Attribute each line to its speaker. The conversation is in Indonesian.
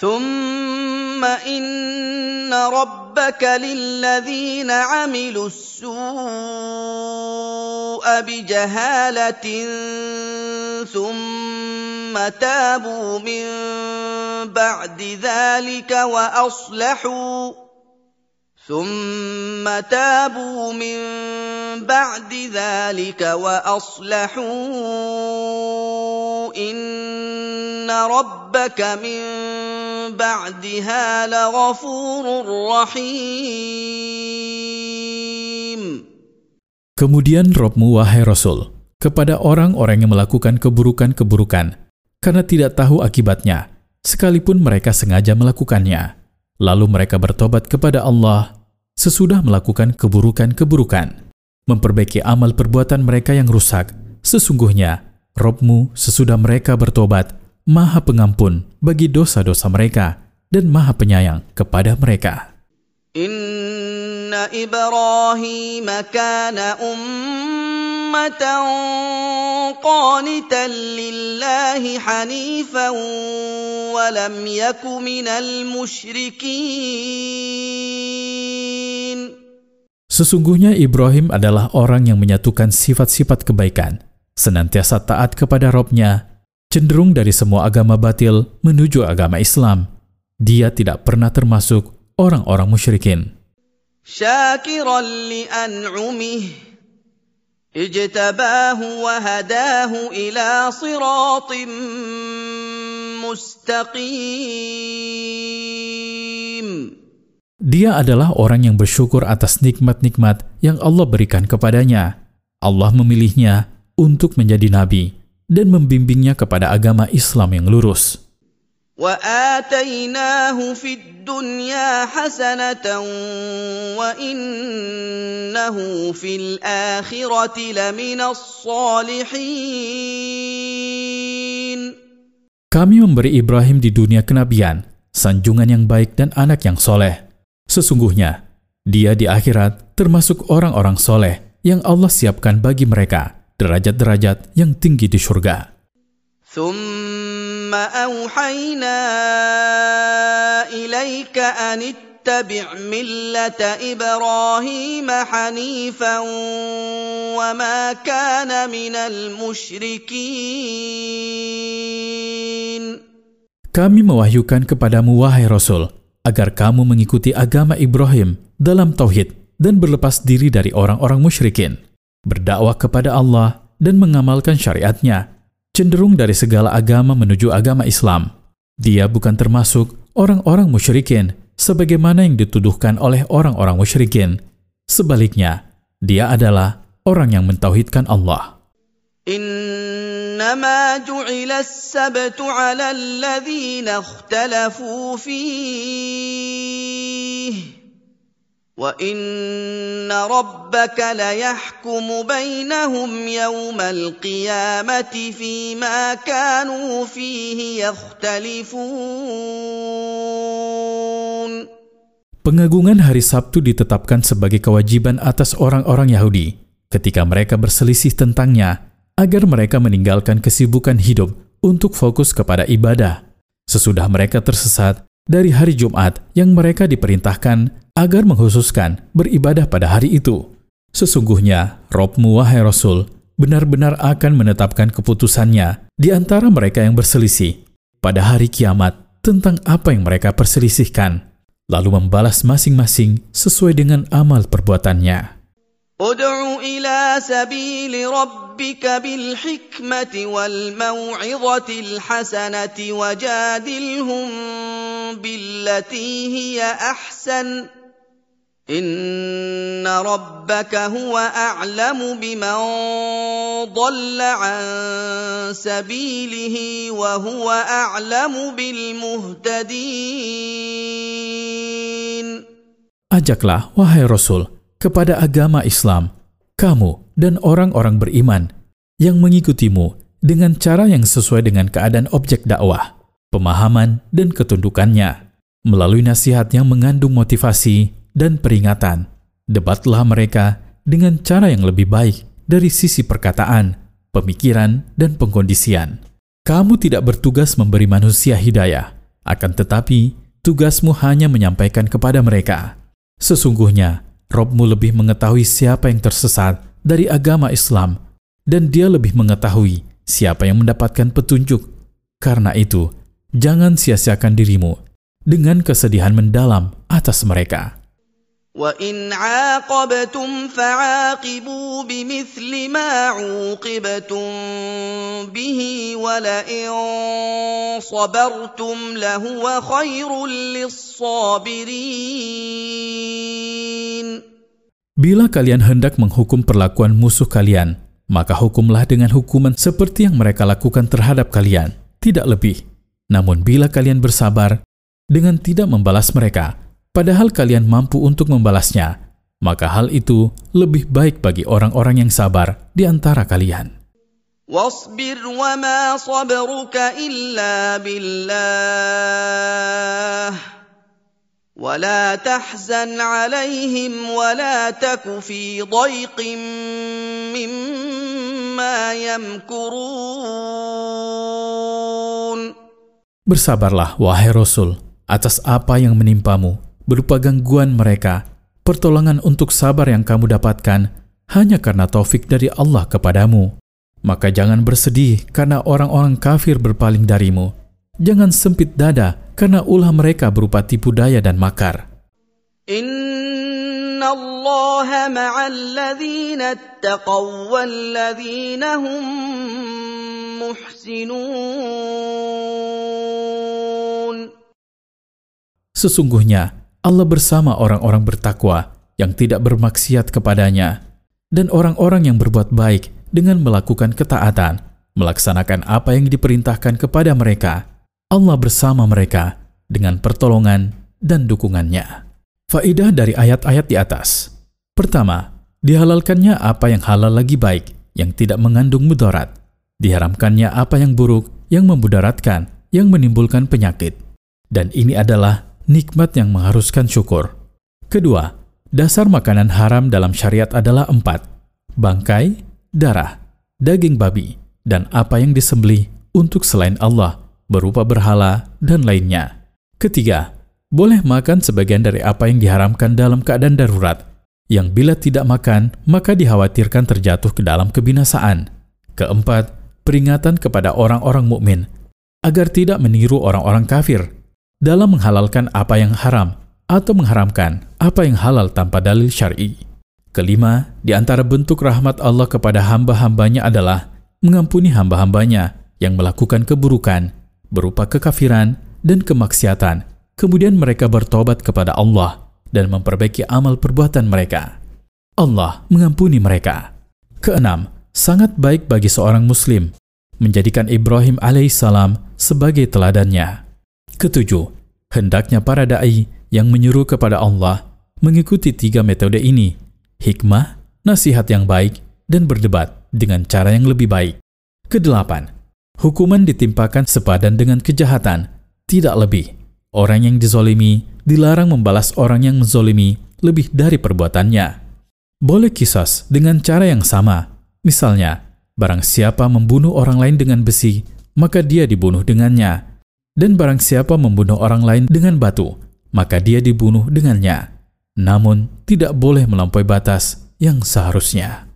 Speaker 1: ثم ان ربك للذين عملوا السوء بجهاله ثم تابوا من بعد ذلك واصلحوا ثم تابوا من بعد ذلك وأصلحوا إن ربك من بعدها لغفور رحيم Kemudian Robmu wahai Rasul, kepada orang-orang yang melakukan keburukan-keburukan, karena tidak tahu akibatnya, sekalipun mereka sengaja melakukannya. Lalu mereka bertobat kepada Allah sesudah melakukan keburukan-keburukan memperbaiki amal perbuatan mereka yang rusak. Sesungguhnya, Robmu sesudah mereka bertobat, maha pengampun bagi dosa-dosa mereka dan maha penyayang kepada mereka.
Speaker 2: Inna Ibrahim kana ummatan qanitan lillahi hanifan wa yaku minal musyrikin. Sesungguhnya Ibrahim adalah orang yang menyatukan sifat-sifat kebaikan, senantiasa taat kepada Robnya, cenderung dari semua agama batil menuju agama Islam. Dia tidak pernah termasuk orang-orang musyrikin.
Speaker 3: Dia adalah orang yang bersyukur atas nikmat-nikmat yang Allah berikan kepadanya. Allah memilihnya untuk menjadi nabi dan membimbingnya kepada agama Islam yang lurus.
Speaker 4: Kami memberi Ibrahim di dunia kenabian, sanjungan yang baik dan anak yang soleh. Sesungguhnya, dia di akhirat termasuk orang-orang soleh yang Allah siapkan bagi mereka derajat-derajat yang tinggi di surga.
Speaker 5: Kami mewahyukan kepadamu, wahai Rasul, agar kamu mengikuti agama Ibrahim dalam tauhid dan berlepas diri dari orang-orang musyrikin, berdakwah kepada Allah dan mengamalkan syariatnya, cenderung dari segala agama menuju agama Islam. Dia bukan termasuk orang-orang musyrikin sebagaimana yang dituduhkan oleh orang-orang musyrikin. Sebaliknya, dia adalah orang yang mentauhidkan Allah.
Speaker 6: انما جعل السبت على الذين اختلفوا فيه وان ربك ليحكم بينهم يوم القيامه فيما كانوا فيه يختلفون Pengagungan hari Sabtu ditetapkan sebagai kewajiban atas orang-orang Yahudi ketika mereka berselisih tentangnya agar mereka meninggalkan kesibukan hidup untuk fokus kepada ibadah. Sesudah mereka tersesat dari hari Jumat yang mereka diperintahkan agar menghususkan beribadah pada hari itu. Sesungguhnya, Robmu wahai Rasul, benar-benar akan menetapkan keputusannya di antara mereka yang berselisih pada hari kiamat tentang apa yang mereka perselisihkan, lalu membalas masing-masing sesuai dengan amal perbuatannya.
Speaker 7: ادع الى سبيل ربك بالحكمه والموعظه الحسنه وجادلهم بالتي هي احسن ان ربك هو اعلم بمن ضل عن سبيله وهو اعلم بالمهتدين Ajaklah, wahai Rasul, kepada agama Islam, kamu dan orang-orang beriman yang mengikutimu dengan cara yang sesuai dengan keadaan objek dakwah, pemahaman, dan ketundukannya. Melalui nasihat yang mengandung motivasi dan peringatan, debatlah mereka dengan cara yang lebih baik dari sisi perkataan, pemikiran, dan pengkondisian. Kamu tidak bertugas memberi manusia hidayah, akan tetapi tugasmu hanya menyampaikan kepada mereka. Sesungguhnya, Robmu lebih mengetahui siapa yang tersesat dari agama Islam dan dia lebih mengetahui siapa yang mendapatkan petunjuk. Karena itu, jangan sia-siakan dirimu dengan kesedihan mendalam atas mereka.
Speaker 8: وَإِنْ Bila kalian hendak menghukum perlakuan musuh kalian, maka hukumlah dengan hukuman seperti yang mereka lakukan terhadap kalian, tidak lebih. Namun bila kalian bersabar dengan tidak membalas mereka, padahal kalian mampu untuk membalasnya, maka hal itu lebih baik bagi orang-orang yang sabar di antara kalian.
Speaker 9: واصبر وما صبرك إلا بالله ولا تحزن عليهم ولا تك في ضيق مما يمكرون Bersabarlah wahai Rasul atas apa yang menimpamu berupa gangguan mereka pertolongan untuk sabar yang kamu dapatkan hanya karena taufik dari Allah kepadamu maka jangan bersedih karena orang-orang kafir berpaling darimu jangan sempit dada karena ulah mereka berupa tipu daya dan makar.
Speaker 10: Sesungguhnya Allah bersama orang-orang bertakwa yang tidak bermaksiat kepadanya dan orang-orang yang berbuat baik dengan melakukan ketaatan, melaksanakan apa yang diperintahkan kepada mereka Allah bersama mereka dengan pertolongan dan dukungannya. Faidah dari ayat-ayat di atas. Pertama, dihalalkannya apa yang halal lagi baik, yang tidak mengandung mudarat. Diharamkannya apa yang buruk, yang memudaratkan, yang menimbulkan penyakit. Dan ini adalah nikmat yang mengharuskan syukur. Kedua, dasar makanan haram dalam syariat adalah empat. Bangkai, darah, daging babi, dan apa yang disembelih untuk selain Allah berupa berhala, dan lainnya. Ketiga, boleh makan sebagian dari apa yang diharamkan dalam keadaan darurat, yang bila tidak makan, maka dikhawatirkan terjatuh ke dalam kebinasaan. Keempat, peringatan kepada orang-orang mukmin agar tidak meniru orang-orang kafir dalam menghalalkan apa yang haram atau mengharamkan apa yang halal tanpa dalil syar'i. Kelima, di antara bentuk rahmat Allah kepada hamba-hambanya adalah mengampuni hamba-hambanya yang melakukan keburukan berupa kekafiran dan kemaksiatan. Kemudian mereka bertobat kepada Allah dan memperbaiki amal perbuatan mereka. Allah mengampuni mereka. Keenam, sangat baik bagi seorang muslim menjadikan Ibrahim alaihissalam sebagai teladannya. Ketujuh, hendaknya para dai yang menyuruh kepada Allah mengikuti tiga metode ini, hikmah, nasihat yang baik, dan berdebat dengan cara yang lebih baik. Kedelapan, Hukuman ditimpakan sepadan dengan kejahatan, tidak lebih. Orang yang dizolimi dilarang membalas orang yang menzolimi lebih dari perbuatannya. Boleh kisos dengan cara yang sama. Misalnya, barang siapa membunuh orang lain dengan besi, maka dia dibunuh dengannya. Dan barang siapa membunuh orang lain dengan batu, maka dia dibunuh dengannya. Namun, tidak boleh melampaui batas yang seharusnya.